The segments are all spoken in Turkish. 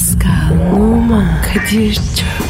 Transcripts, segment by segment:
Pascal, Oman, Kadir çok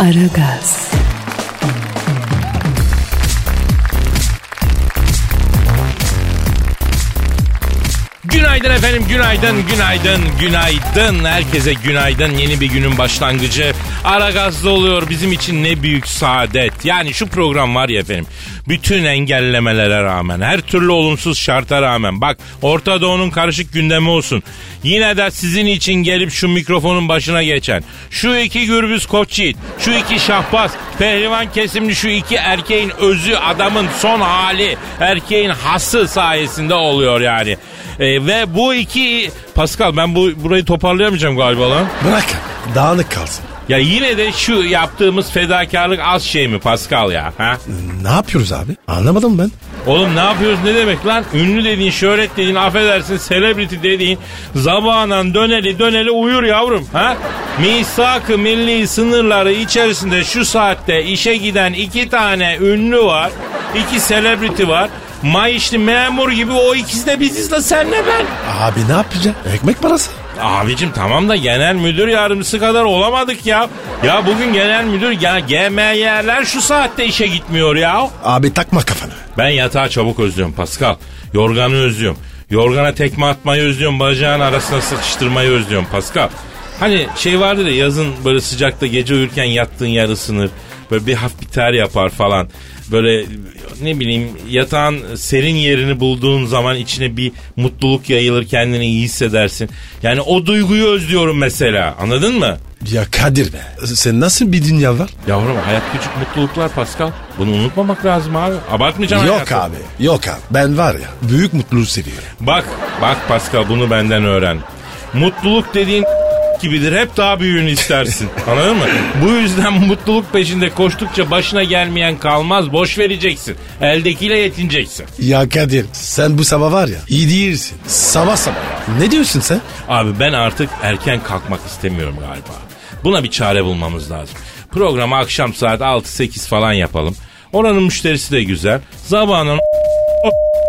Aragaz, Günaydın efendim, günaydın, günaydın, günaydın. Herkese günaydın. Yeni bir günün başlangıcı. Ara gazlı oluyor bizim için ne büyük saadet. Yani şu program var ya efendim. Bütün engellemelere rağmen, her türlü olumsuz şarta rağmen. Bak Orta Doğu'nun karışık gündemi olsun. Yine de sizin için gelip şu mikrofonun başına geçen. Şu iki gürbüz koç yiğit, şu iki şahbaz, pehlivan kesimli şu iki erkeğin özü, adamın son hali, erkeğin hası sayesinde oluyor yani. Ee, ve bu iki Pascal ben bu burayı toparlayamayacağım galiba lan. Bırak. Dağınık kalsın. Ya yine de şu yaptığımız fedakarlık az şey mi Pascal ya? Ha? Ne yapıyoruz abi? Anlamadım ben. Oğlum ne yapıyoruz ne demek lan? Ünlü dediğin, şöhret dediğin, affedersin celebrity dediğin zabanan döneli döneli uyur yavrum. Ha? Misak-ı milli sınırları içerisinde şu saatte işe giden iki tane ünlü var. iki celebrity var. Mayışlı memur gibi o ikisi de biziz la senle ben. Abi ne yapacaksın? Ekmek parası. Abicim tamam da genel müdür yardımcısı kadar olamadık ya. Ya bugün genel müdür ya GMY'ler şu saatte işe gitmiyor ya. Abi takma kafanı. Ben yatağı çabuk özlüyorum Pascal. Yorganı özlüyorum. Yorgana tekme atmayı özlüyorum. Bacağın arasına sıkıştırmayı özlüyorum Pascal. Hani şey vardır ya yazın böyle sıcakta gece uyurken yattığın yer ısınır. Böyle bir hafif bir ter yapar falan. Böyle ne bileyim yatağın serin yerini bulduğun zaman içine bir mutluluk yayılır kendini iyi hissedersin. Yani o duyguyu özlüyorum mesela anladın mı? Ya Kadir be. Sen nasıl bir dünya var? Yavrum hayat küçük mutluluklar Pascal. Bunu unutmamak lazım abi. Abartmayacağım Yok hayatı. abi. Yok abi. Ben var ya büyük mutluluğu seviyorum. Bak, bak Pascal bunu benden öğren. Mutluluk dediğin gibidir. Hep daha büyüğünü istersin. Anladın mı? Bu yüzden mutluluk peşinde koştukça başına gelmeyen kalmaz. Boş vereceksin. Eldekiyle yetineceksin. Ya Kadir sen bu sabah var ya iyi değilsin. Sabah sabah. Ne diyorsun sen? Abi ben artık erken kalkmak istemiyorum galiba. Buna bir çare bulmamız lazım. Programı akşam saat 6-8 falan yapalım. Oranın müşterisi de güzel. Zamanın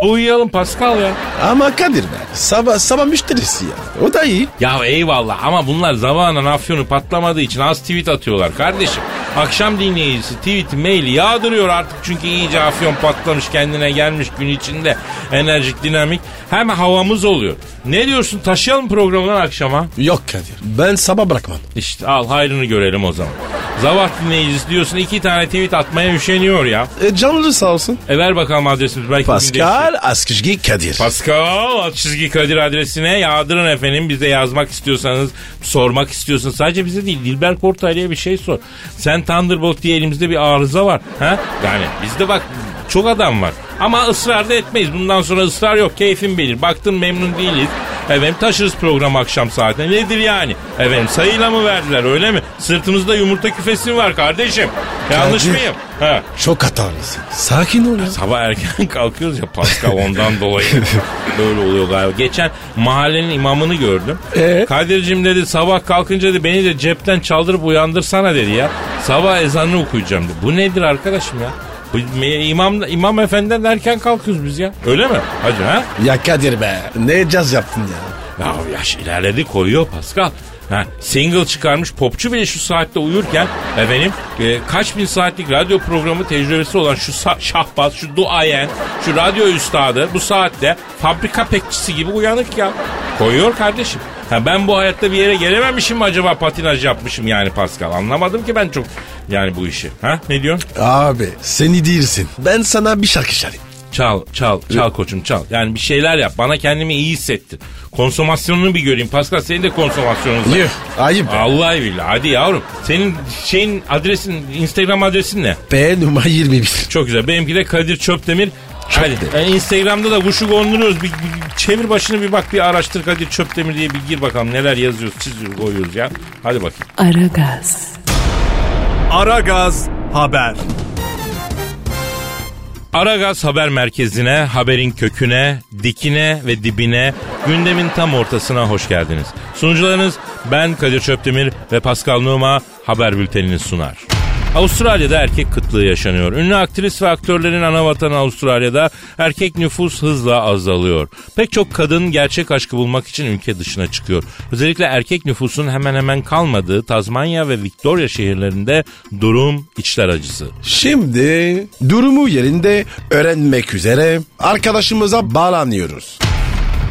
uyuyalım Pascal ya. Ama Kadir be sabah sabah müşterisi ya. O da iyi. Ya eyvallah ama bunlar zamanla afyonu patlamadığı için az tweet atıyorlar kardeşim. Akşam dinleyicisi tweet maili yağdırıyor artık çünkü iyice afyon patlamış kendine gelmiş gün içinde enerjik dinamik hem havamız oluyor. Ne diyorsun taşıyalım programdan akşama? Yok Kadir ben sabah bırakmam. İşte al hayrını görelim o zaman. Zavah dinleyicisi diyorsun iki tane tweet atmaya üşeniyor ya. E, canlı sağ olsun. E ver bakalım adresimiz belki. Pascal Askışgi Kadir. Pascal çizgi Kadir adresine yağdırın efendim. Bize yazmak istiyorsanız, sormak istiyorsanız sadece bize değil Dilber Kortaylı'ya bir şey sor. Sen Thunderbolt diye elimizde bir arıza var. Ha? Yani bizde bak çok adam var. Ama ısrar da etmeyiz. Bundan sonra ısrar yok. Keyfin bilir. Baktın memnun değiliz. Efendim taşırız program akşam saatine. Nedir yani? Efendim sayıyla mı verdiler öyle mi? Sırtımızda yumurta küfesi var kardeşim? Yanlış Kadir. mıyım? Ha. Çok hatalısın. Sakin ol ya. Sabah erken kalkıyoruz ya Pascal ondan dolayı böyle oluyor galiba. Geçen mahallenin imamını gördüm. Ee? Kadir'cim dedi sabah kalkınca dedi beni de cepten çaldırıp uyandırsana dedi ya. Sabah ezanını okuyacağım dedi. Bu nedir arkadaşım ya? İmam, imam efendiden erken kalkıyoruz biz ya. Öyle mi? Hacı ha? Ya Kadir be ne caz yaptın ya. Ya yaş ilerledi koyuyor Pascal. Ha, single çıkarmış popçu bile şu saatte uyurken efendim e, kaç bin saatlik radyo programı tecrübesi olan şu şahbaz, şu duayen, şu radyo üstadı bu saatte fabrika bekçisi gibi uyanık ya. Koyuyor kardeşim. Ha, ben bu hayatta bir yere gelememişim mi acaba patinaj yapmışım yani Pascal? Anlamadım ki ben çok yani bu işi. Ha ne diyorsun? Abi seni değilsin. Ben sana bir şarkı çalayım. Çal, çal, çal koçum çal. Yani bir şeyler yap. Bana kendimi iyi hissettir. Konsomasyonunu bir göreyim. Pascal senin de konsomasyonun var. Yuh ayıp be. Allah billahi. Hadi yavrum. Senin şeyin adresin, Instagram adresin ne? P numara 21. Çok güzel. Benimki de Kadir Çöptemir. Çok Hadi. de. E, Instagram'da da kuşu konduruyoruz. Bir, bir çevir başını bir bak bir araştır Kadir Çöptemir diye bir gir bakalım neler yazıyoruz çiziyoruz koyuyoruz ya. Hadi bakayım. Aragaz, Aragaz haber. Aragaz haber merkezine, haberin köküne, dikine ve dibine, gündemin tam ortasına hoş geldiniz. Sunucularınız ben Kadir Çöptemir ve Pascal Numa haber bültenini sunar. Avustralya'da erkek kıtlığı yaşanıyor. Ünlü aktris ve aktörlerin ana vatanı Avustralya'da erkek nüfus hızla azalıyor. Pek çok kadın gerçek aşkı bulmak için ülke dışına çıkıyor. Özellikle erkek nüfusun hemen hemen kalmadığı Tazmanya ve Victoria şehirlerinde durum içler acısı. Şimdi durumu yerinde öğrenmek üzere arkadaşımıza bağlanıyoruz.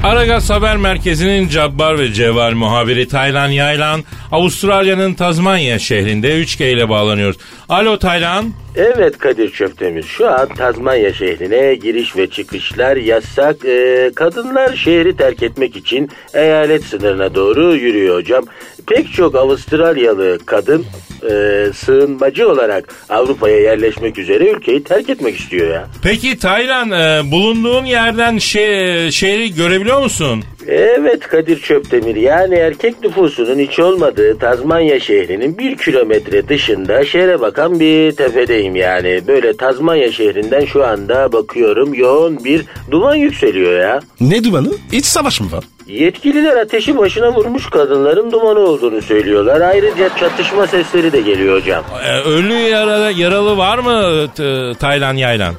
Aragaz Haber Merkezi'nin Cabbar ve Cevval muhabiri Taylan Yaylan, Avustralya'nın Tazmanya şehrinde 3G ile bağlanıyoruz. Alo Taylan. Evet Kadir Çöptemir şu an Tazmanya şehrine giriş ve çıkışlar yasak. Ee, kadınlar şehri terk etmek için eyalet sınırına doğru yürüyor hocam. Pek çok Avustralyalı kadın e, sığınmacı olarak Avrupa'ya yerleşmek üzere ülkeyi terk etmek istiyor ya. Peki Taylan e, bulunduğun yerden şe- şehri görebiliyor musun? Evet Kadir Çöptemir yani erkek nüfusunun hiç olmadığı Tazmanya şehrinin bir kilometre dışında şehre bakan bir tepedeyim yani. Böyle Tazmanya şehrinden şu anda bakıyorum yoğun bir duman yükseliyor ya. Ne dumanı? İç savaş mı var? Yetkililer ateşi başına vurmuş kadınların dumanı olduğunu söylüyorlar. Ayrıca çatışma sesleri de geliyor hocam. E, ölü yaralı, yaralı var mı t- Taylan Yaylan?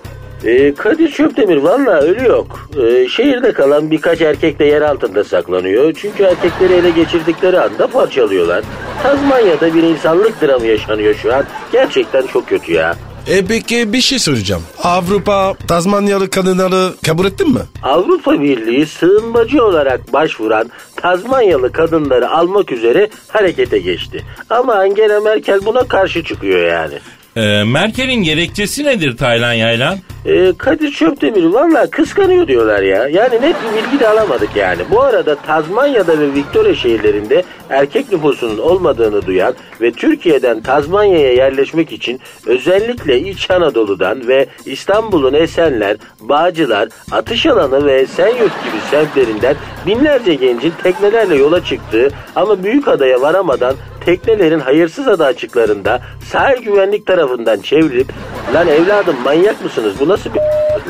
Ee, Kadir Çöptemir valla ölü yok. Ee, şehirde kalan birkaç erkek de yer altında saklanıyor. Çünkü erkekleri ele geçirdikleri anda parçalıyorlar. Tazmanya'da bir insanlık dramı yaşanıyor şu an. Gerçekten çok kötü ya. E peki bir şey soracağım. Avrupa Tazmanyalı kadınları kabul ettin mi? Avrupa Birliği sığınmacı olarak başvuran Tazmanyalı kadınları almak üzere harekete geçti. Ama Angela Merkel buna karşı çıkıyor yani. E, Merkel'in gerekçesi nedir Taylan Yaylan? Ee, Kadir Çöptemir valla kıskanıyor diyorlar ya. Yani net bir bilgi de alamadık yani. Bu arada Tazmanya'da ve Victoria şehirlerinde erkek nüfusunun olmadığını duyan ve Türkiye'den Tazmanya'ya yerleşmek için özellikle İç Anadolu'dan ve İstanbul'un Esenler, Bağcılar, Atışalanı ve Esenyurt gibi semtlerinden binlerce gencin teknelerle yola çıktığı ama Büyükada'ya varamadan teknelerin hayırsız ada açıklarında sahil güvenlik tarafından çevrilip lan evladım manyak mısınız bu nasıl bir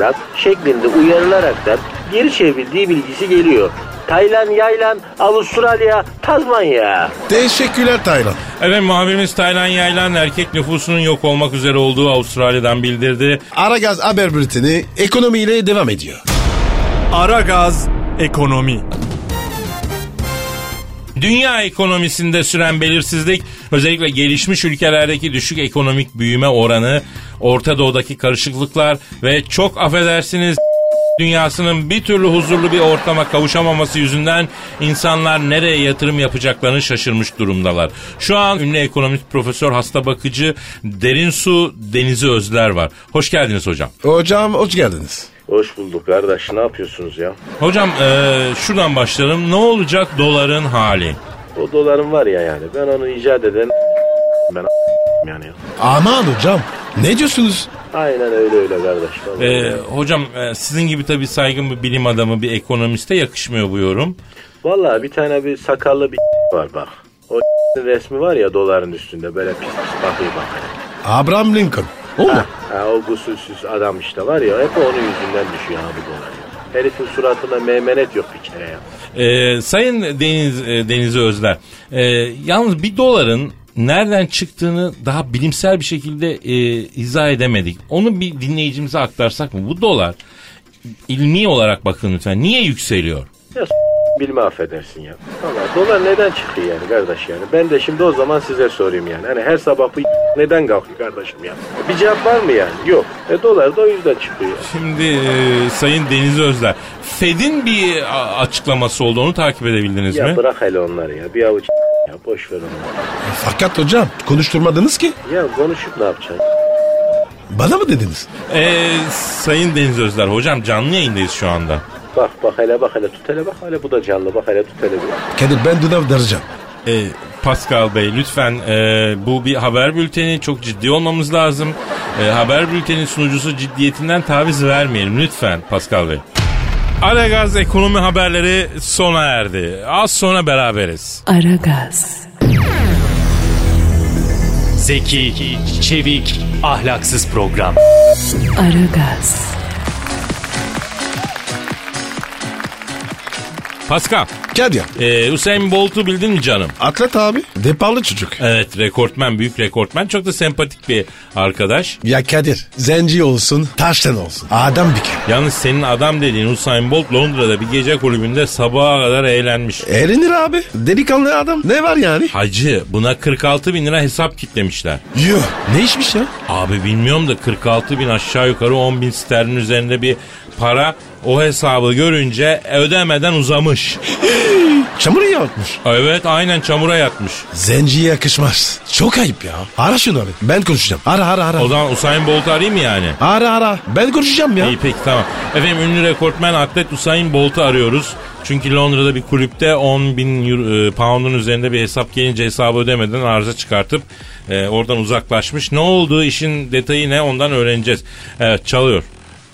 lan şeklinde uyarılaraktan geri çevrildiği bilgisi geliyor. Taylan, Yaylan, Avustralya, Tazmanya. Teşekkürler Taylan. Evet muhabirimiz Taylan Yaylan erkek nüfusunun yok olmak üzere olduğu Avustralya'dan bildirdi. Aragaz haber bülteni ekonomiyle devam ediyor. Aragaz ekonomi. Dünya ekonomisinde süren belirsizlik özellikle gelişmiş ülkelerdeki düşük ekonomik büyüme oranı, Orta Doğu'daki karışıklıklar ve çok affedersiniz dünyasının bir türlü huzurlu bir ortama kavuşamaması yüzünden insanlar nereye yatırım yapacaklarını şaşırmış durumdalar. Şu an ünlü ekonomist profesör hasta bakıcı Derin Su Denizi Özler var. Hoş geldiniz hocam. Hocam hoş geldiniz. Hoş bulduk kardeş ne yapıyorsunuz ya? Hocam eee, şuradan başlayalım. Ne olacak doların hali? O doların var ya yani ben onu icat eden ben yani. Aman hocam ne diyorsunuz? Aynen öyle öyle kardeş. Vallahi. Ee, hocam e, sizin gibi tabii saygın bir bilim adamı, bir ekonomiste yakışmıyor bu yorum. Vallahi bir tane bir sakallı bir var bak. O resmi var ya doların üstünde böyle pis pis bakıyor bak. Abraham Lincoln. O mu? Ha, ha, o gusülsüz adam işte var ya hep onun yüzünden düşüyor abi dolar. Herifin suratında meymenet yok bir kere ya. Ee, Sayın Deniz e, Deniz Özler, e, yalnız bir doların nereden çıktığını daha bilimsel bir şekilde e, izah edemedik. Onu bir dinleyicimize aktarsak mı? Bu dolar ilmi olarak bakın lütfen niye yükseliyor? Ya bilme affedersin ya. Valla dolar neden çıkıyor yani kardeş yani? Ben de şimdi o zaman size sorayım yani. Hani her sabah bu neden kalkıyor kardeşim ya? Bir cevap var mı yani? Yok. E dolar da o yüzden çıkıyor. Şimdi e, Sayın Deniz Özler, Fed'in bir açıklaması oldu onu takip edebildiniz Ya mi? bırak hele onları ya. Bir avuç ya boş ver onları. Fakat hocam konuşturmadınız ki. Ya konuşup ne yapacaksın? Bana mı dediniz? Ee, Sayın Deniz Özler, hocam canlı yayındayız şu anda. Bak bak hele bak hele tut hele bak hele bu da canlı bak hele tut hele bir. Kadir ben dudav daracağım. Ee, Pascal Bey lütfen e, bu bir haber bülteni çok ciddi olmamız lazım. E, haber bültenin sunucusu ciddiyetinden taviz vermeyelim lütfen Pascal Bey. Aragaz ekonomi haberleri sona erdi. Az sonra beraberiz. Aragaz, Zeki, çevik, ahlaksız program. Aragaz, Pascal, Kadir. e, Usain Bolt'u bildin mi canım? Atlet abi. Deparlı çocuk. Evet rekortmen, büyük rekortmen. Çok da sempatik bir arkadaş. Ya Kadir. Zenci olsun, taştan olsun. Adam bir kere. Yalnız senin adam dediğin Usain Bolt Londra'da bir gece kulübünde sabaha kadar eğlenmiş. Eğlenir abi. Delikanlı adam. Ne var yani? Hacı buna 46 bin lira hesap kitlemişler. Yuh. Ne işmiş ya? Abi bilmiyorum da 46 bin aşağı yukarı 10 bin sterlin üzerinde bir para o hesabı görünce ödemeden uzamış. Çamur yatmış. Evet aynen çamura yatmış. Zenciye yakışmaz. Çok ayıp ya. Ara şunu abi. Ben konuşacağım. Ara ara ara. O zaman Usain Bolt'u arayayım mı yani? Ara ara. Ben konuşacağım ya. İyi peki tamam. Efendim ünlü rekortmen atlet Usain Bolt'u arıyoruz. Çünkü Londra'da bir kulüpte 10 bin euro- e, pound'un üzerinde bir hesap gelince hesabı ödemeden arıza çıkartıp e, oradan uzaklaşmış. Ne olduğu işin detayı ne ondan öğreneceğiz. Evet çalıyor.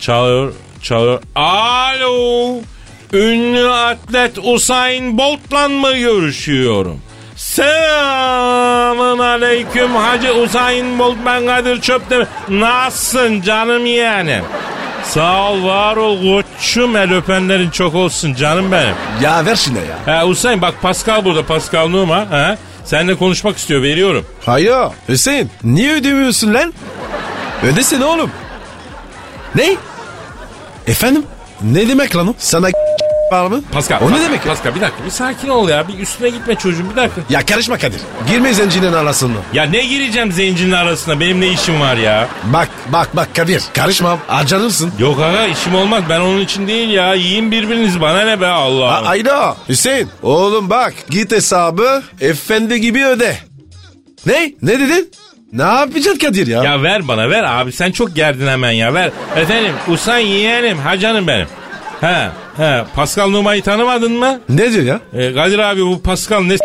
Çalıyor. Çalıyor. Alo. Ünlü atlet Usain Bolt'la mı görüşüyorum? Selamun aleyküm Hacı Usain Bolt ben Kadir Çöptemir. Nasılsın canım yeğenim? Sağ ol var ol koçum el öpenlerin çok olsun canım benim. Ya ver şunu ya. Ha Usain bak Pascal burada Pascal Numa. Ha? Seninle konuşmak istiyor veriyorum. Hayır. Hüseyin. Niye ödemiyorsun lan? Ödesin oğlum. Ne? Efendim? Ne demek lan o? Sana var mı? Pascal. O ne Pascal, demek ya? Pascal bir dakika bir sakin ol ya. Bir üstüne gitme çocuğum bir dakika. Ya karışma Kadir. Girme zencinin arasına. Ya ne gireceğim zencinin arasına benim ne işim var ya? Bak bak bak Kadir. Karışma. Harcanırsın. Yok aga işim olmaz ben onun için değil ya. Yiyin birbiriniz bana ne be Allah. A- Ayda. Hüseyin. Oğlum bak. Git hesabı efendi gibi öde. Ne? Ne dedin? Ne yapacaksın Kadir ya? Ya ver bana ver abi sen çok gerdin hemen ya ver. Efendim Usan yeğenim ha canım benim. He he Pascal Numa'yı tanımadın mı? Ne diyor ya? E, Kadir abi bu Pascal ne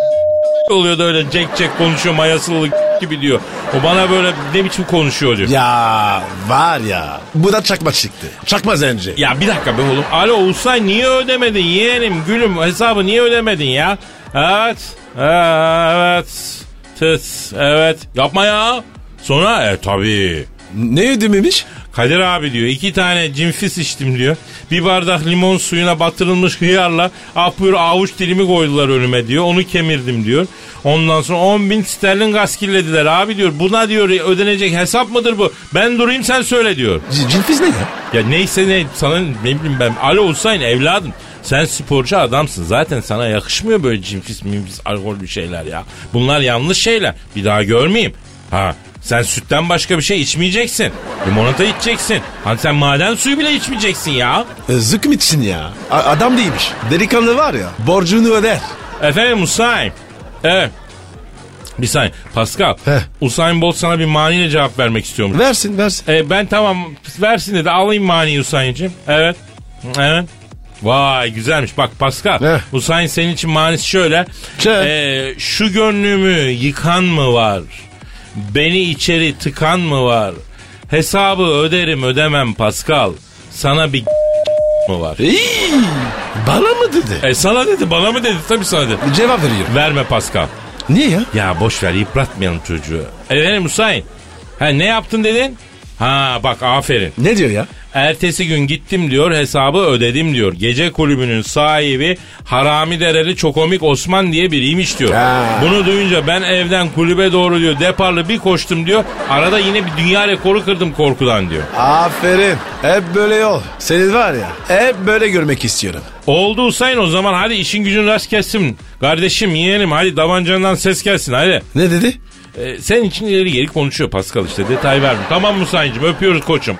oluyor da öyle cek cek konuşuyor mayasılı gibi diyor. O bana böyle ne biçim konuşuyor diyor. Ya, Ya var ya. Bu da çakma çıktı. Çakma zenci. bir dakika be oğlum. Alo Usan niye ödemedin yeğenim gülüm hesabı niye ödemedin ya? Evet. Evet. Tıs. Evet. Yapma ya. Sonra e tabii. Ne ödememiş? Kadir abi diyor iki tane cimfis içtim diyor. Bir bardak limon suyuna batırılmış hıyarla ah buyur avuç dilimi koydular önüme diyor. Onu kemirdim diyor. Ondan sonra 10 bin sterlin gaskillediler abi diyor. Buna diyor ödenecek hesap mıdır bu? Ben durayım sen söyle diyor. C- Cinfiz ne ya? Ya neyse ne sana ne bileyim ben. Alo Hüseyin evladım. Sen sporcu adamsın. Zaten sana yakışmıyor böyle cimfis mimfis alkol bir şeyler ya. Bunlar yanlış şeyler. Bir daha görmeyeyim. Ha sen sütten başka bir şey içmeyeceksin. Limonata içeceksin. Hani sen maden suyu bile içmeyeceksin ya. E, Zıkkım içsin ya. A- adam değilmiş. Delikanlı var ya. Borcunu öder. Efendim Usain. Evet. Bir saniye. Pascal. Heh. Usain Bolt sana bir maniyle cevap vermek istiyormuş. Versin versin. E, ben tamam versin dedi alayım maniyi Usain'cim. Evet. Evet. Vay güzelmiş. Bak Pascal. Heh. Usain senin için manisi şöyle. Şey. E, şu gönlümü yıkan mı var? Beni içeri tıkan mı var? Hesabı öderim ödemem Pascal. Sana bir mı var? İyi. Bana mı dedi? E sana dedi bana mı dedi tabii sana dedi. Cevap veriyor. Verme Pascal. Niye ya? Ya boş ver yıpratmayalım çocuğu. Efendim Hüseyin. Ha ne yaptın dedin? Ha bak aferin. Ne diyor ya? Ertesi gün gittim diyor hesabı ödedim diyor. Gece kulübünün sahibi Harami Dereli Çokomik Osman diye biriymiş diyor. Ha. Bunu duyunca ben evden kulübe doğru diyor deparlı bir koştum diyor. Arada yine bir dünya rekoru kırdım korkudan diyor. Aferin. Hep böyle yol. Senin var ya. Hep böyle görmek istiyorum. Oldu Hüseyin o zaman hadi işin gücün rast kessin. Kardeşim yeğenim hadi davancandan ses gelsin hadi. Ne dedi? Ee, senin için ileri geri konuşuyor Pascal işte detay verdim. Tamam Musay'cığım öpüyoruz koçum.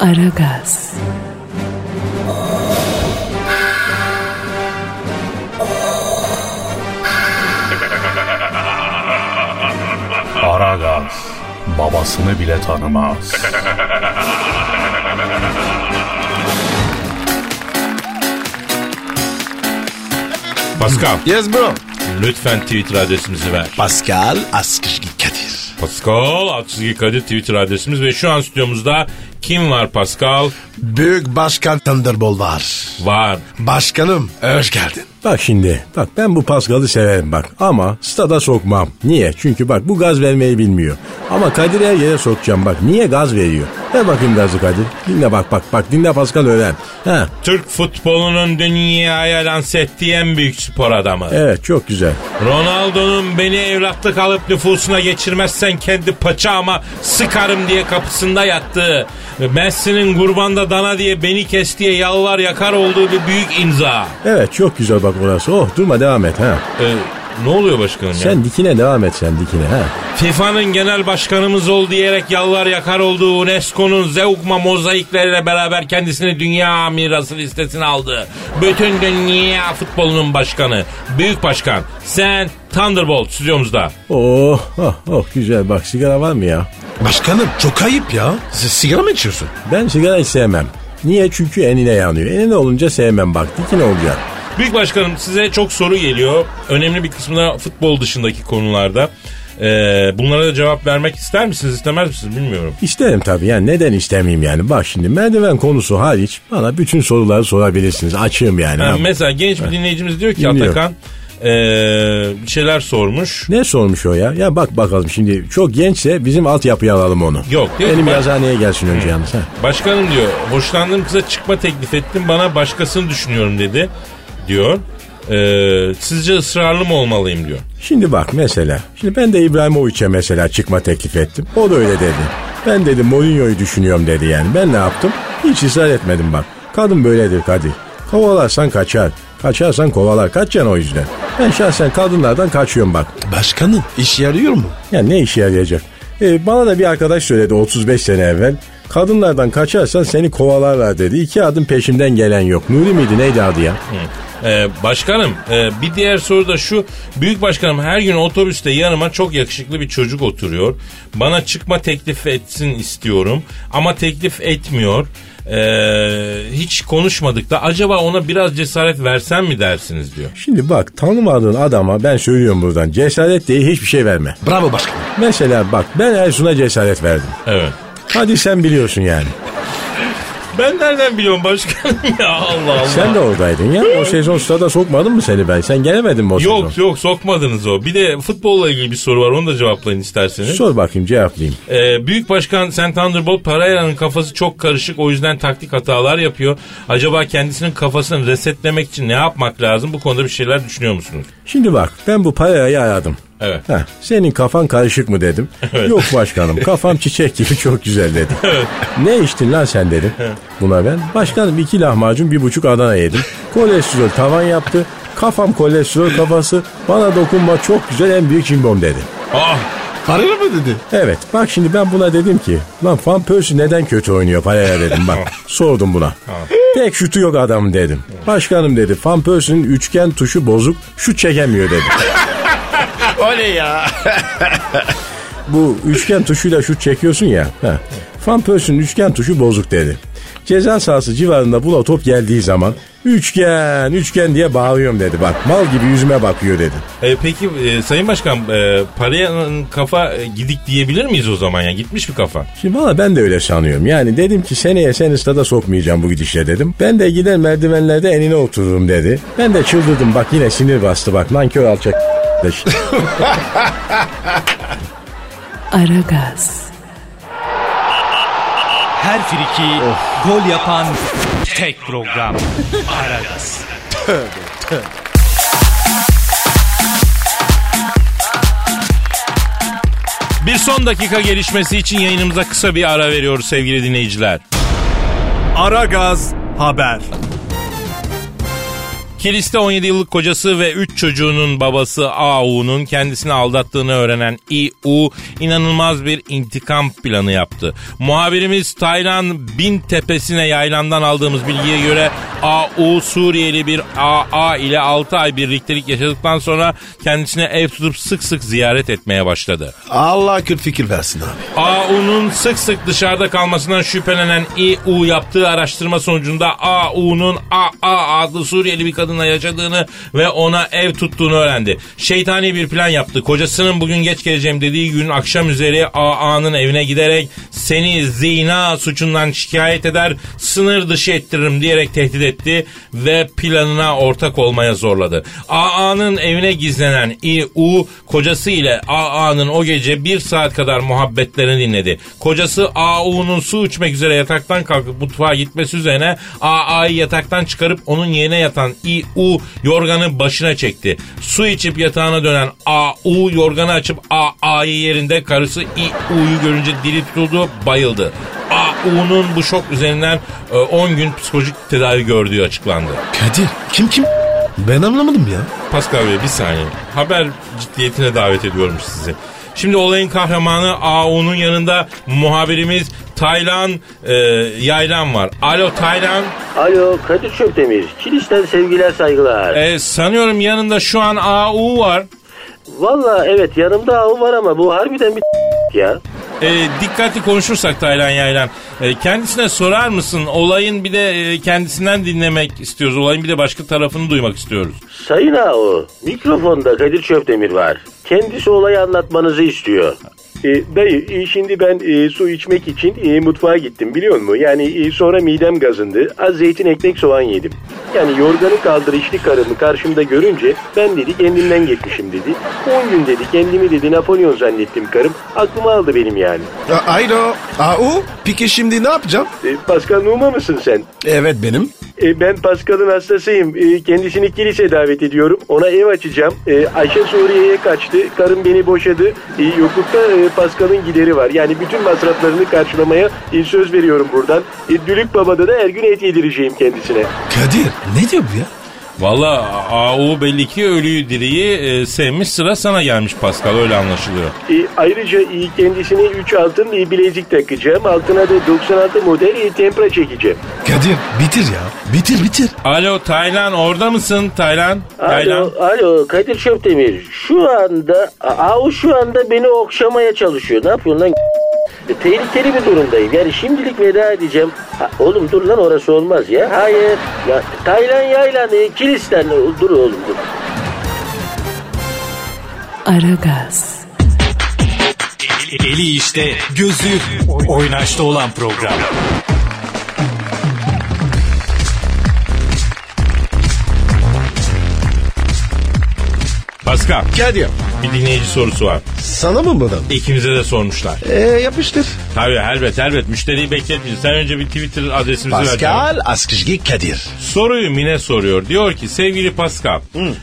Aragaz, Aragaz babasını bile tanımaz. Pascal Yes bro. Lütfen Twitter adresimizi ver. Pascal Askışki Kadir. Pascal Aksızgi Kadir Twitter adresimiz ve şu an stüdyomuzda kim var Pascal? Büyük Başkan Thunderbolt var. Var. Başkanım hoş geldin. Bak şimdi bak ben bu Pascal'ı severim bak ama stada sokmam. Niye? Çünkü bak bu gaz vermeyi bilmiyor. Ama Kadir her yere sokacağım bak. Niye gaz veriyor? Ver bakayım gazı Kadir. Dinle bak bak bak dinle Pascal öğren. Ha, Türk futbolunun dünyaya lanse ettiği en büyük spor adamı. evet çok güzel. Ronaldo'nun beni evlatlık alıp nüfusuna geçirmezsen kendi paçağıma sıkarım diye kapısında yattığı, Messi'nin kurbanda dana diye beni kes diye yalvar yakar olduğu bir büyük imza. Evet çok güzel bak orası. Oh durma devam et ha. Ee, ne oluyor başkanım ya? Sen dikine devam et sen dikine ha. FIFA'nın genel başkanımız ol diyerek yalvar yakar olduğu UNESCO'nun Zeugma mozaikleriyle beraber kendisini dünya mirası listesine aldı. Bütün dünya futbolunun başkanı, büyük başkan. Sen Thunderbolt stüdyomuzda. Oh oh oh güzel bak sigara var mı ya? Başkanım çok ayıp ya. Siz sigara mı içiyorsun? Ben sigara hiç sevmem. Niye? Çünkü enine yanıyor. Enine olunca sevmem bak. Dikine olacak. Büyük başkanım size çok soru geliyor. Önemli bir kısmına futbol dışındaki konularda. Ee, bunlara da cevap vermek ister misiniz istemez misiniz bilmiyorum. İsterim tabii yani neden istemeyeyim yani. Bak şimdi merdiven konusu hariç bana bütün soruları sorabilirsiniz. Açığım yani. Ha, mesela genç bir dinleyicimiz diyor ki Dinliyorum. Atakan ee, bir şeyler sormuş. Ne sormuş o ya? Ya bak bakalım şimdi çok gençse bizim altyapıya alalım onu. Yok, değil mi? Benim Ben- yazıhaneye gelsin önce yalnız. Ha. Başkanım diyor hoşlandığım kıza çıkma teklif ettim bana başkasını düşünüyorum dedi diyor. Ee, sizce ısrarlı mı olmalıyım diyor. Şimdi bak mesela. Şimdi ben de İbrahimovic'e mesela çıkma teklif ettim. O da öyle dedi. Ben dedim Mourinho'yu düşünüyorum dedi yani. Ben ne yaptım? Hiç ısrar etmedim bak. Kadın böyledir Kadir. Kovalarsan kaçar. Kaçarsan kovalar. Kaçacaksın o yüzden. Ben şahsen kadınlardan kaçıyorum bak. Başkanım iş yarıyor mu? Ya ne işe yarayacak? Ee, bana da bir arkadaş söyledi 35 sene evvel. Kadınlardan kaçarsan seni kovalarlar dedi. İki adım peşimden gelen yok. Nuri miydi neydi adı ya? Ee, başkanım e, bir diğer soru da şu. Büyük başkanım her gün otobüste yanıma çok yakışıklı bir çocuk oturuyor. Bana çıkma teklif etsin istiyorum. Ama teklif etmiyor. Ee, hiç konuşmadık da acaba ona biraz cesaret versen mi dersiniz diyor. Şimdi bak tanımadığın adama ben söylüyorum buradan cesaret diye hiçbir şey verme. Bravo başkanım. Mesela bak ben Ersun'a cesaret verdim. Evet. Hadi sen biliyorsun yani. Ben nereden biliyorum başkanım ya Allah Allah. Sen de oradaydın ya. O sezon stada sokmadın mı seni ben? Sen gelemedin mi o sezon? Yok yok sokmadınız o. Bir de futbolla ilgili bir soru var onu da cevaplayın isterseniz. Sor bakayım cevaplayayım. Ee, Büyük Başkan Sen Thunderbolt Pereira'nın kafası çok karışık o yüzden taktik hatalar yapıyor. Acaba kendisinin kafasını resetlemek için ne yapmak lazım? Bu konuda bir şeyler düşünüyor musunuz? Şimdi bak ben bu parayı aradım. Evet. Heh, senin kafan karışık mı dedim. Yok başkanım kafam çiçek gibi çok güzel dedi. ne içtin lan sen dedim. Buna ben başkanım iki lahmacun bir buçuk Adana yedim. Kolesterol tavan yaptı. Kafam kolesterol kafası. Bana dokunma çok güzel en büyük cimbom dedi. Ah Parayla mı dedi? Evet bak şimdi ben buna dedim ki lan Van Persie neden kötü oynuyor paraya dedim bak sordum buna. Tek şutu yok adam dedim. Başkanım dedi Van Persie'nin üçgen tuşu bozuk şut çekemiyor dedi. O ne ya? Bu üçgen tuşuyla şut çekiyorsun ya. Ha. Van Persie'nin üçgen tuşu bozuk dedi. Ceza sahası civarında bula top geldiği zaman üçgen üçgen diye bağırıyorum dedi bak mal gibi yüzüme bakıyor dedi. e, peki e, Sayın Başkan e, Pereira'nın kafa e, gidik diyebilir miyiz o zaman ya? Gitmiş bir kafa. Şimdi valla ben de öyle sanıyorum. Yani dedim ki seneye seni stada sokmayacağım bu gidişle dedim. Ben de gider merdivenlerde enine otururum dedi. Ben de çıldırdım bak yine sinir bastı bak nankör alçak Aragaz, Her friki gol yapan tek program. Aragaz. Bir son dakika gelişmesi için yayınımıza kısa bir ara veriyoruz sevgili dinleyiciler. Aragaz haber. Kilis'te 17 yıllık kocası ve 3 çocuğunun babası A.U.'nun kendisini aldattığını öğrenen İ.U. inanılmaz bir intikam planı yaptı. Muhabirimiz Taylan Bin Tepesi'ne yaylandan aldığımız bilgiye göre A.U. Suriyeli bir A.A. ile 6 ay birliktelik yaşadıktan sonra kendisine ev tutup sık sık ziyaret etmeye başladı. Allah akıl fikir versin abi. A.U.'nun sık sık dışarıda kalmasından şüphelenen İ.U. yaptığı araştırma sonucunda A.U.'nun A.A. adlı Suriyeli bir kadın kadınla yaşadığını ve ona ev tuttuğunu öğrendi. Şeytani bir plan yaptı. Kocasının bugün geç geleceğim dediği gün akşam üzeri AA'nın evine giderek seni zina suçundan şikayet eder, sınır dışı ettiririm diyerek tehdit etti ve planına ortak olmaya zorladı. AA'nın evine gizlenen İU kocası ile AA'nın o gece bir saat kadar muhabbetlerini dinledi. Kocası AU'nun su içmek üzere yataktan kalkıp mutfağa gitmesi üzerine AA'yı yataktan çıkarıp onun yerine yatan İU yorganı başına çekti. Su içip yatağına dönen AU yorganı açıp AA'yı yerinde karısı İU'yu görünce dili tutuldu bayıldı. AU'nun bu şok üzerinden e, 10 gün psikolojik tedavi gördüğü açıklandı. Kadir kim kim? Ben anlamadım ya. Pascal Bey bir saniye. Haber ciddiyetine davet ediyorum sizi. Şimdi olayın kahramanı AU'nun yanında muhabirimiz Taylan e, Yaylan var. Alo Taylan. Alo Kadir Çöptemir. Kilis'ten sevgiler saygılar. E, sanıyorum yanında şu an AU var. Valla evet yanımda av var ama bu harbiden bir ya. E, dikkatli konuşursak Taylan Yaylan. E, kendisine sorar mısın? Olayın bir de e, kendisinden dinlemek istiyoruz. Olayın bir de başka tarafını duymak istiyoruz. Sayın Ağo, mikrofonda Kadir Çöptemir var. Kendisi olayı anlatmanızı istiyor. E, dayı e, şimdi ben e, su içmek için e, mutfağa gittim biliyor musun? Yani e, sonra midem gazındı. Az zeytin ekmek soğan yedim. Yani yorganı kaldırışlı karımı karşımda görünce ben dedi kendimden geçmişim dedi. 10 gün dedi kendimi dedi Napolyon zannettim karım. Aklıma aldı benim yani. A- Alo. Au. Peki şimdi ne yapacağım? E, Pascal Numa mısın sen? Evet benim. E, ben Pascal'ın hastasıyım. E, kendisini kilise davet ediyorum. Ona ev açacağım. E, Ayşe Suriye'ye kaçtı. Karım beni boşadı. E, yoklukta e, Pascal'ın gideri var. Yani bütün masraflarını karşılamaya e, söz veriyorum buradan. E, Dülük Baba'da da her gün et yedireceğim kendisine. Kadir ne diyor bu ya? Valla AU belli ki ölüyü diriyi e, sevmiş sıra sana gelmiş Pascal öyle anlaşılıyor. E, ayrıca e, kendisine 3 altın e, bilezik takacağım. Altına da 96 model e, tempra çekeceğim. Kadir bitir ya. Bitir bitir. Alo Taylan orada mısın Taylan? Taylan. Alo, alo Kadir Çöptemir. Şu anda, Ahu şu anda beni okşamaya çalışıyor. Ne yapıyorsun lan? E, tehlikeli bir durumdayım. Yani şimdilik veda edeceğim. Ha, oğlum dur lan orası olmaz ya. Hayır. Ya, Taylan yaylan e, kilisten. Dur oğlum dur. Aragaz, Eli işte, gözü oynaşta olan program. Pascal Kadir. bir dinleyici sorusu var. Sana mı buradan? İkimize de sormuşlar. Ee, yapıştır. Tabii elbet elbet müşteriyi bekletmeyin. Sen önce bir Twitter adresimizi ver. Pascal Askışgi Kadir. Soruyu Mine soruyor. Diyor ki sevgili Pascal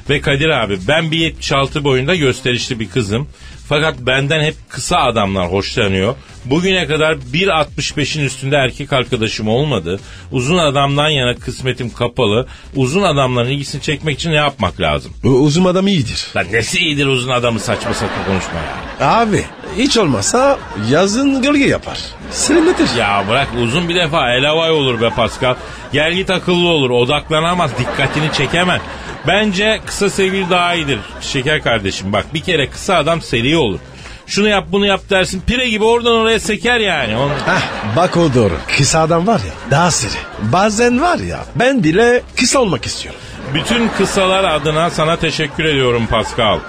ve Kadir abi ben bir 76 boyunda gösterişli bir kızım. Fakat benden hep kısa adamlar hoşlanıyor. Bugüne kadar 1.65'in üstünde erkek arkadaşım olmadı. Uzun adamdan yana kısmetim kapalı. Uzun adamların ilgisini çekmek için ne yapmak lazım? U- uzun adam iyidir. Lan nesi iyidir uzun adamı saçma saçma konuşma ya. Abi hiç olmazsa yazın gölge yapar. Serinletir. Ya bırak uzun bir defa elavay olur be Pascal. Gel git akıllı olur odaklanamaz dikkatini çekemez. Bence kısa sevgili daha iyidir şeker kardeşim. Bak bir kere kısa adam seri olur. Şunu yap bunu yap dersin pire gibi oradan oraya seker yani. Onun... Hah bak o doğru. Kısa adam var ya daha seri. Bazen var ya ben bile kısa olmak istiyorum. Bütün kısalar adına sana teşekkür ediyorum Pascal.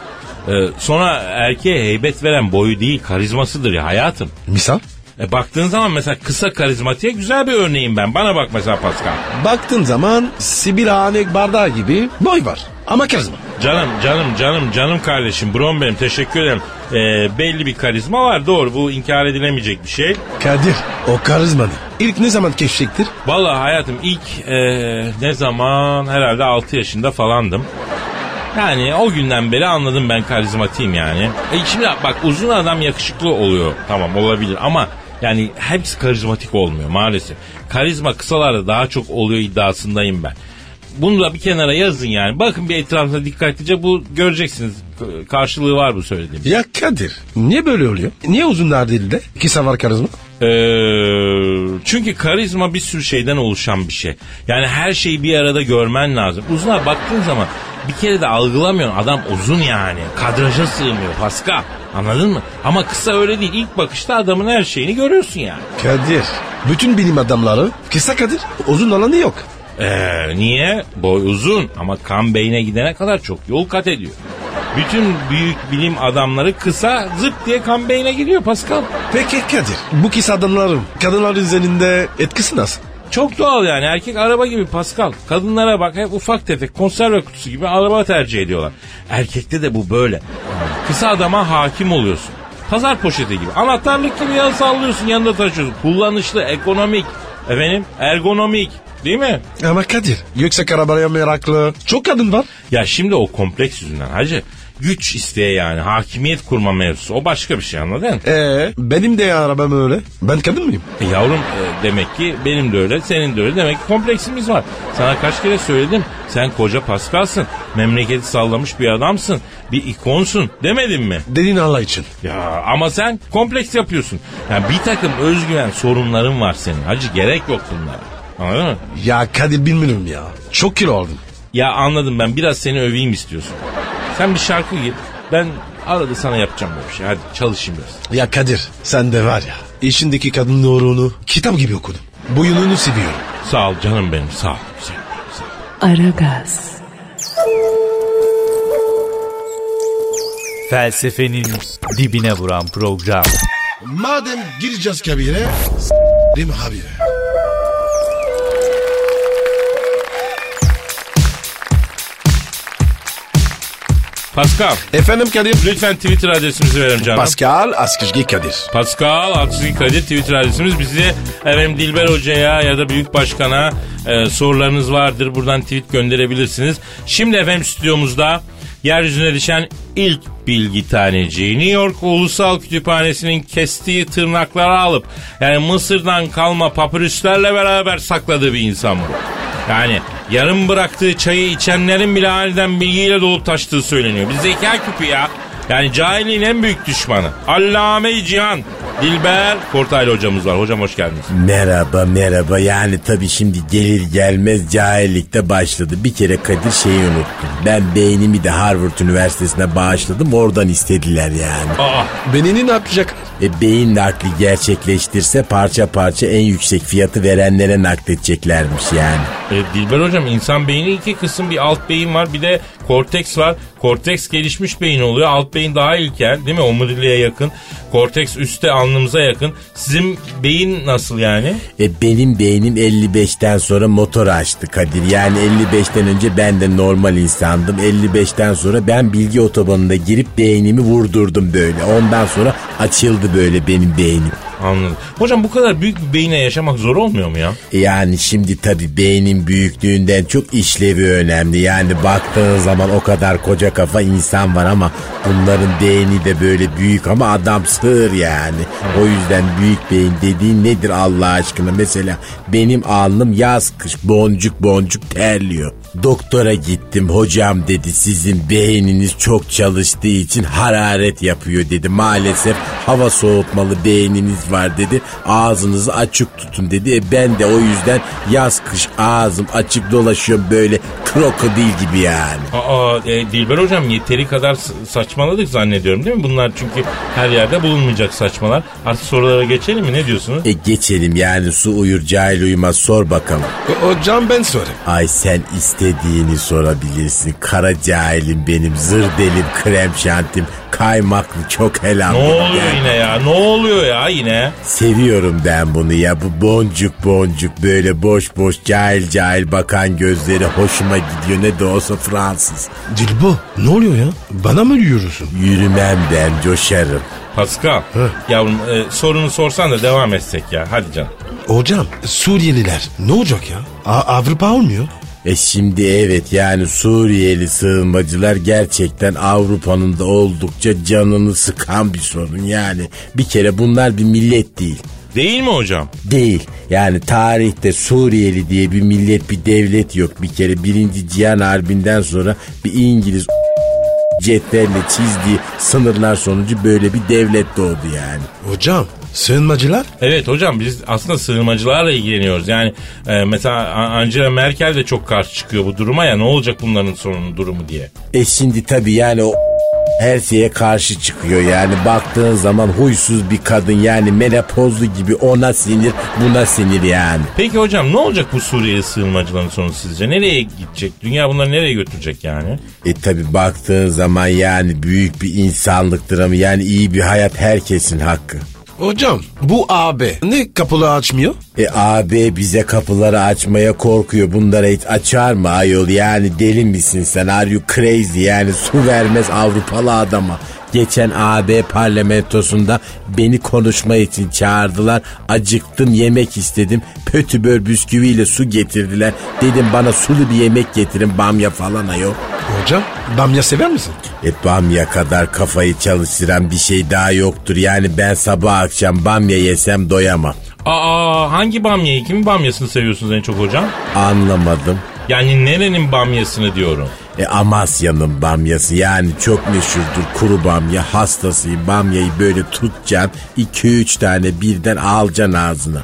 Ee, sonra erkeğe heybet veren boyu değil karizmasıdır ya hayatım. Misal? E, baktığın zaman mesela kısa karizmatiğe güzel bir örneğim ben. Bana bak mesela Pascal. Baktığın zaman Sibir Hanek bardağı gibi boy var. Ama karizma. Canım canım canım canım kardeşim brom benim teşekkür ederim. Ee, belli bir karizma var doğru bu inkar edilemeyecek bir şey. Kadir o karizmanı ilk ne zaman keşfettir? Vallahi hayatım ilk ee, ne zaman herhalde 6 yaşında falandım. Yani o günden beri anladım ben karizmatiyim yani. E şimdi bak uzun adam yakışıklı oluyor tamam olabilir ama yani hepsi karizmatik olmuyor maalesef. Karizma kısalarda daha çok oluyor iddiasındayım ben. Bunu da bir kenara yazın yani. Bakın bir etrafınıza dikkatlice bu göreceksiniz. Karşılığı var bu söylediğim. Ya Kadir niye böyle oluyor? Niye uzunlar değil de kısa var karizma? Ee, çünkü karizma bir sürü şeyden oluşan bir şey. Yani her şeyi bir arada görmen lazım. Uzuna baktığın zaman bir kere de algılamıyorsun. Adam uzun yani. Kadraja sığmıyor Pascal. Anladın mı? Ama kısa öyle değil. İlk bakışta adamın her şeyini görüyorsun yani. Kadir bütün bilim adamları kısa Kadir uzun alanı yok. Ee, niye? Boy uzun ama kan beyne gidene kadar çok yol kat ediyor. Bütün büyük bilim adamları kısa zıp diye kan beyne gidiyor Pascal. Peki Kadir bu kız adamların kadınlar üzerinde etkisi nasıl? Çok doğal yani erkek araba gibi Pascal. Kadınlara bak hep ufak tefek konserve kutusu gibi araba tercih ediyorlar. Erkekte de bu böyle. Kısa adama hakim oluyorsun. Pazar poşeti gibi. Anahtarlık gibi yan sallıyorsun yanında taşıyorsun. Kullanışlı, ekonomik, efendim ergonomik. Değil mi? Ama Kadir yüksek arabaya meraklı çok kadın var. Ya şimdi o kompleks yüzünden hacı. Güç isteye yani hakimiyet kurma mevzusu. O başka bir şey anladın? Ee, benim de arabam öyle. Ben kadın mıyım? E yavrum e, demek ki benim de öyle, senin de öyle. Demek ki kompleksimiz var. Sana kaç kere söyledim. Sen koca Paskal'sın. Memleketi sallamış bir adamsın. Bir ikonsun demedim mi? Dedin Allah için. Ya ama sen kompleks yapıyorsun. Yani bir takım özgüven sorunların var senin. Hacı gerek yok bunlara. Anladın mı? Ya Kadir bilmiyorum ya. Çok kilo aldım. Ya anladım ben biraz seni öveyim istiyorsun. Sen bir şarkı gir. Ben arada sana yapacağım bir şey. Hadi çalışayım biraz. Ya Kadir sen de var ya işindeki kadın doğruluğunu kitap gibi okudum. Boyununu seviyorum. Sağ ol canım benim sağ ol. Ol. Aragaz, Felsefenin dibine vuran program. Madem gireceğiz kabire s**rim habire. Pascal Efendim Kadir. lütfen Twitter adresimizi verelim canım. Pascal Askışgi Kadir. Pascal Altçizgi Kadir Twitter adresimiz. Bizi efendim Dilber Hoca'ya ya da Büyük Başkan'a e, sorularınız vardır. Buradan tweet gönderebilirsiniz. Şimdi efendim stüdyomuzda yeryüzüne düşen ilk bilgi taneciği New York Ulusal Kütüphanesi'nin kestiği tırnakları alıp yani Mısır'dan kalma papyruslarla beraber sakladığı bir insan bu. Yani yarım bıraktığı çayı içenlerin bile aniden bilgiyle dolup taştığı söyleniyor. Bir zeka küpü ya. Yani cahilliğin en büyük düşmanı. Allame-i Cihan. Dilber Kortaylı hocamız var. Hocam hoş geldiniz. Merhaba merhaba yani tabii şimdi gelir gelmez cahillikte başladı. Bir kere Kadir şeyi unuttum. Ben beynimi de Harvard Üniversitesi'ne bağışladım oradan istediler yani. Aa, Benini ne yapacak? E beyin nakli gerçekleştirse parça parça en yüksek fiyatı verenlere nakledeceklermiş yani. e, Dilber hocam insan beyni iki kısım. Bir alt beyin var bir de korteks var. Korteks gelişmiş beyin oluyor. Alt beyin daha ilkel değil mi? Omuriliğe yakın. Korteks üstte alnımıza yakın. Sizin beyin nasıl yani? E benim beynim 55'ten sonra motor açtı Kadir. Yani 55'ten önce ben de normal insandım. 55'ten sonra ben bilgi otobanına girip beynimi vurdurdum böyle. Ondan sonra açıldı böyle benim beynim. Anladım. Hocam bu kadar büyük bir beyine yaşamak zor olmuyor mu ya? Yani şimdi tabii beynin büyüklüğünden çok işlevi önemli. Yani baktığın zaman o kadar koca kafa insan var ama bunların beyni de böyle büyük ama adam sığır yani. O yüzden büyük beyin dediğin nedir Allah aşkına? Mesela benim alnım yaz kış boncuk boncuk terliyor. Doktora gittim hocam dedi sizin beyniniz çok çalıştığı için hararet yapıyor dedi. Maalesef hava soğutmalı beyniniz var dedi. Ağzınızı açık tutun dedi. E ben de o yüzden yaz kış ağzım açık dolaşıyorum böyle krokodil gibi yani. Aa, e, Dilber hocam yeteri kadar saçmaladık zannediyorum değil mi? Bunlar çünkü her yerde bulunmayacak saçmalar. Artık sorulara geçelim mi? Ne diyorsunuz? E geçelim yani su uyur cahil uyumaz sor bakalım. Hocam ben sorayım. Ay sen istediğini sorabilirsin. Kara cahilim benim, zır delim, krem şantim, kaymaklı çok helal. Ne oluyor yani. yine ya? Ne oluyor ya yine? Seviyorum ben bunu ya bu boncuk boncuk böyle boş boş cahil cahil bakan gözleri hoşuma gidiyor ne de olsa Fransız. Dilbo ne oluyor ya? Bana mı yürüyorsun? Yürümem ben coşarım. Pascal. Yavrum e, sorunu sorsan da devam etsek ya. Hadi canım. Hocam Suriyeliler ne olacak ya? A- Avrupa olmuyor. E şimdi evet yani Suriyeli sığınmacılar gerçekten Avrupa'nın da oldukça canını sıkan bir sorun yani. Bir kere bunlar bir millet değil. Değil mi hocam? Değil. Yani tarihte Suriyeli diye bir millet bir devlet yok. Bir kere birinci Cihan Harbi'nden sonra bir İngiliz cetvelle çizdiği sınırlar sonucu böyle bir devlet doğdu yani. Hocam sığınmacılar? Evet hocam biz aslında sığınmacılarla ilgileniyoruz. Yani e, mesela Angela Merkel de çok karşı çıkıyor bu duruma ya ne olacak bunların sorunun durumu diye. E şimdi tabii yani o Her şeye karşı çıkıyor yani baktığın zaman huysuz bir kadın yani menopozlu gibi ona sinir buna sinir yani. Peki hocam ne olacak bu Suriye sığınmacıların sonu sizce? Nereye gidecek? Dünya bunları nereye götürecek yani? E tabi baktığın zaman yani büyük bir insanlık dramı yani iyi bir hayat herkesin hakkı. Hocam bu AB ne kapıları açmıyor? E AB bize kapıları açmaya korkuyor. Bunlara hiç açar mı ayol? Yani deli misin sen? Are you crazy? Yani su vermez Avrupalı adama. Geçen AB parlamentosunda beni konuşma için çağırdılar. Acıktım yemek istedim. Pötübör bisküviyle su getirdiler. Dedim bana sulu bir yemek getirin bamya falan ayol. Hocam bamya sever misin? E bamya kadar kafayı çalıştıran bir şey daha yoktur. Yani ben sabah akşam bamya yesem doyamam. Aa hangi bamyayı? Kimin bamyasını seviyorsunuz en çok hocam? Anlamadım. Yani nerenin bamyasını diyorum. E Amasya'nın bamyası yani çok meşhurdur kuru bamya hastasıyım bamyayı böyle tutacaksın 2-3 tane birden alacaksın ağzına.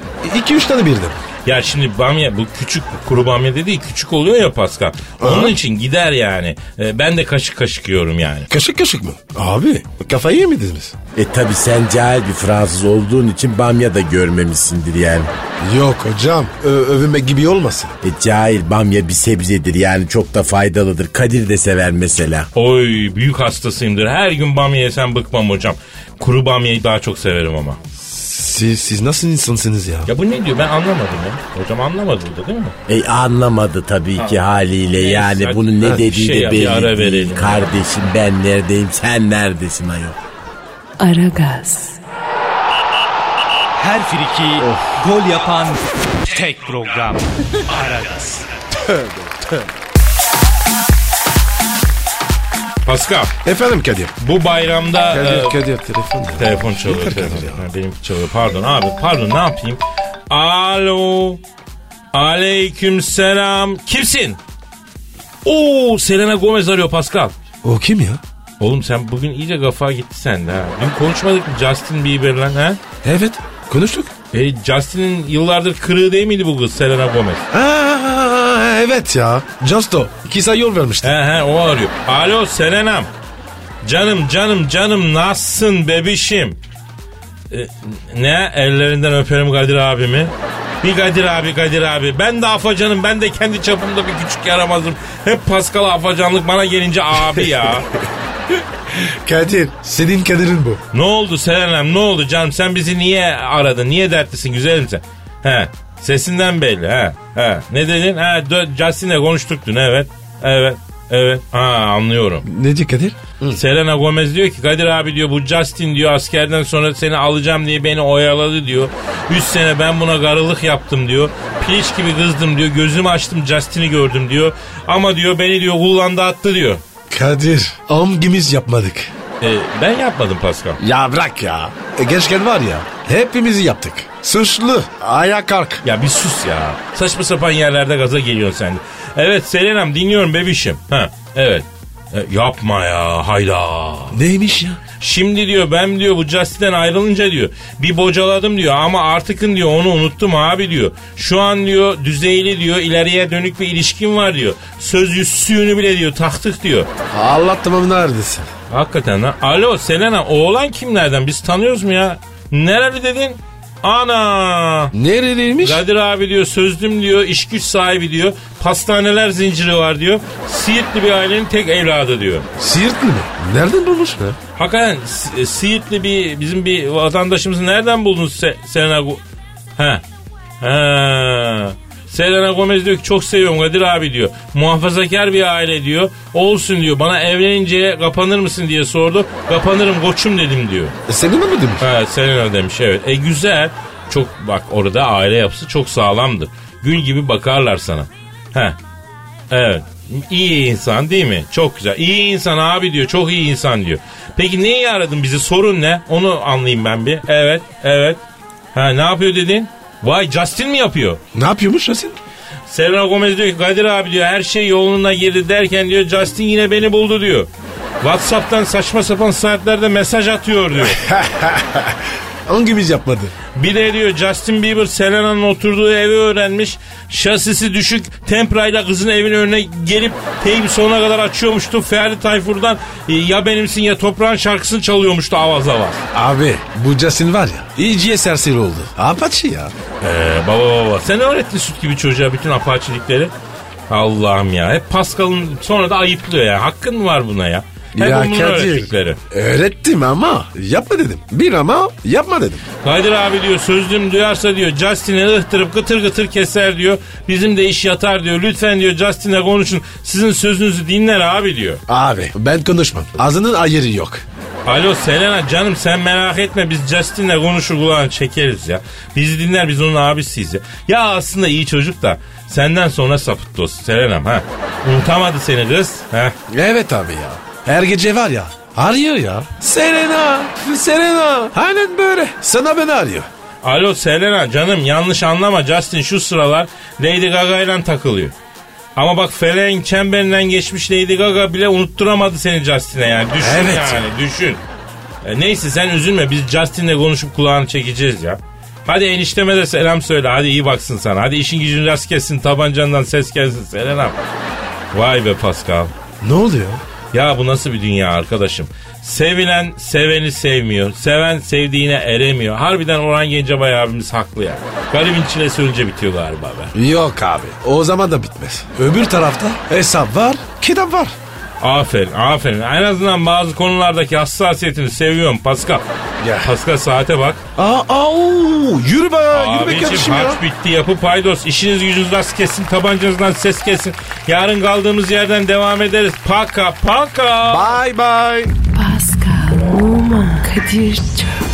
2-3 tane birden. Ya şimdi bamya bu küçük kuru bamya dediği küçük oluyor ya Pascal. Onun için gider yani. Ee, ben de kaşık kaşık yiyorum yani. Kaşık kaşık mı? Abi kafayı yemediniz. E tabi sen cahil bir Fransız olduğun için bamya da görmemişsindir yani. Yok hocam ö- övünmek gibi olmasın. E cahil bamya bir sebzedir yani çok da faydalıdır. Kadir de sever mesela. Oy büyük hastasıyımdır. Her gün bamya yesem bıkmam hocam. Kuru bamyayı daha çok severim ama. Siz, siz nasıl insansınız ya? Ya bu ne diyor ben anlamadım ya. Hocam anlamadı da değil mi? E anlamadı tabii ki haliyle Neyse, yani hadi. bunun ne Ha, bir dediği şey de yap, bir belli ara değil. verelim. Kardeşim ben neredeyim sen neredesin ayol? Aragaz, Her friki gol yapan tek program. Aragaz. Pascal Efendim Kadir. bu bayramda... Kadir, e, Kadir telefon. Telefon çalıyor. Yeter telefon. Kadir ya. Ha, benimki çalıyor. Pardon abi. Pardon ne yapayım? Alo. Aleyküm selam. Kimsin? Oo Selena Gomez arıyor Pascal. O kim ya? Oğlum sen bugün iyice kafa gitti sende ha. Dün konuşmadık mı Justin Bieber'la ha? Evet konuştuk. E, Justin'in yıllardır kırığı değil miydi bu kız Selena Gomez? Aa, evet ya. Justo. Kısa yol vermişti. He he o arıyor. Alo Selena'm. Canım canım canım nasılsın bebişim? E, ne ellerinden öperim Kadir abimi. Bir Kadir abi Kadir abi. Ben de afacanım ben de kendi çapımda bir küçük yaramazım. Hep Pascal afacanlık bana gelince abi ya. Kadir. Senin Kadir'in bu. ne oldu Selena'm ne oldu canım sen bizi niye aradın? Niye dertlisin güzelim sen? He sesinden belli he. He ne dedin? Dö- Justin'le konuştuk dün evet. Evet. Evet. Ha anlıyorum. Ne diyor Kadir? Selena Gomez diyor ki Kadir abi diyor bu Justin diyor askerden sonra seni alacağım diye beni oyaladı diyor. 3 sene ben buna garılık yaptım diyor. Piliç gibi kızdım diyor. Gözümü açtım Justin'i gördüm diyor. Ama diyor beni diyor kullandı attı diyor. Kadir. Amgimiz yapmadık. E, ben yapmadım Pascal. Ya bırak ya. E, gençken var ya. Hepimizi yaptık. Suçlu. Ayağa kalk. Ya bir sus ya. Saçma sapan yerlerde gaza geliyorsun sen de. Evet Selena'm dinliyorum bebişim. Ha evet. E, yapma ya hayda. Neymiş ya? Şimdi diyor ben diyor bu Justin'den ayrılınca diyor bir bocaladım diyor ama artıkın diyor onu unuttum abi diyor. Şu an diyor düzeyli diyor ileriye dönük bir ilişkim var diyor. Söz yüzsüğünü bile diyor taktık diyor. Allah tamam neredesin? Hakikaten ha. Alo Selena oğlan kimlerden biz tanıyoruz mu ya? Nereli dedin? Ana. Nereliymiş? Kadir abi diyor sözlüm diyor iş güç sahibi diyor. Pastaneler zinciri var diyor. Siirtli bir ailenin tek evladı diyor. Siirtli mi? Nereden bulmuş be? Hakikaten Si- Siirtli bir bizim bir vatandaşımızı nereden buldun Se- Selena He. He. Selena Gomez diyor ki çok seviyorum Kadir abi diyor. Muhafazakar bir aile diyor. Olsun diyor. Bana evlenince kapanır mısın diye sordu. Kapanırım koçum dedim diyor. E, senin mi demiş? Ha Selena demiş evet. E güzel. Çok bak orada aile yapısı çok sağlamdır. Gül gibi bakarlar sana. He. Evet. İyi insan değil mi? Çok güzel. İyi insan abi diyor. Çok iyi insan diyor. Peki neyi aradın bizi? Sorun ne? Onu anlayayım ben bir. Evet. Evet. Ha ne yapıyor dedin? Vay Justin mi yapıyor? Ne yapıyormuş Yasin? Selena Gomez diyor ki Kadir abi diyor her şey yoluna girdi derken diyor Justin yine beni buldu diyor. Whatsapp'tan saçma sapan saatlerde mesaj atıyor diyor. Hangimiz yapmadı? Bir de diyor Justin Bieber Selena'nın oturduğu evi öğrenmiş. Şasisi düşük temprayla kızın evinin önüne gelip teybi sonuna kadar açıyormuştu. Ferdi Tayfur'dan e, ya benimsin ya toprağın şarkısını çalıyormuştu avaz avaz. Abi bu Justin var ya iyice serseri oldu. Apache ya. Ee, baba baba sen öğrettin süt gibi çocuğa bütün apaçilikleri. Allah'ım ya hep Pascal'ın sonra da ayıplıyor ya. Hakkın var buna ya? Hep ya bunun öğrettikleri. öğrettim ama yapma dedim. Bir ama yapma dedim. Kadir abi diyor sözlüm duyarsa diyor Justin'e ıhtırıp gıtır gıtır keser diyor. Bizim de iş yatar diyor. Lütfen diyor Justin'le konuşun. Sizin sözünüzü dinler abi diyor. Abi ben konuşmam. Ağzının ayırı yok. Alo Selena canım sen merak etme biz Justin'le konuşur kulağını çekeriz ya. Bizi dinler biz onun abisiyiz ya. Ya aslında iyi çocuk da senden sonra sapıttı o Selena'm ha. Unutamadı seni kız. Ha. Evet abi ya. Her gece var ya arıyor ya. Serena, Serena. Aynen böyle. Sana beni arıyor. Alo Selena canım yanlış anlama Justin şu sıralar Lady Gaga ile takılıyor. Ama bak feleğin çemberinden geçmiş Lady Gaga bile unutturamadı seni Justin'e yani. Düşün Evet yani düşün. E, neyse sen üzülme biz Justin'le konuşup kulağını çekeceğiz ya. Hadi enişteme de selam söyle. Hadi iyi baksın sana. Hadi işin gücün rast kessin. Tabancandan ses gelsin Selena. Vay be Pascal. Ne oluyor? Ya bu nasıl bir dünya arkadaşım? Sevilen seveni sevmiyor. Seven sevdiğine eremiyor. Harbiden Orhan Gencebay abimiz haklı ya. Garibin çilesi önce bitiyor galiba be. Yok abi. O zaman da bitmez. Öbür tarafta hesap var, kitap var. Aferin aferin. En azından bazı konulardaki hassasiyetini seviyorum Pascal. Ya. Pascal saate bak. Aa, oo, yürü be, yürü be kardeşim ya. bitti yapı paydos. İşiniz gücünüz rast kesin tabancanızdan ses kesin. Yarın kaldığımız yerden devam ederiz. Paka paka. Bye bye. Pascal, Oman, Kadir çok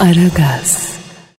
Aragaz.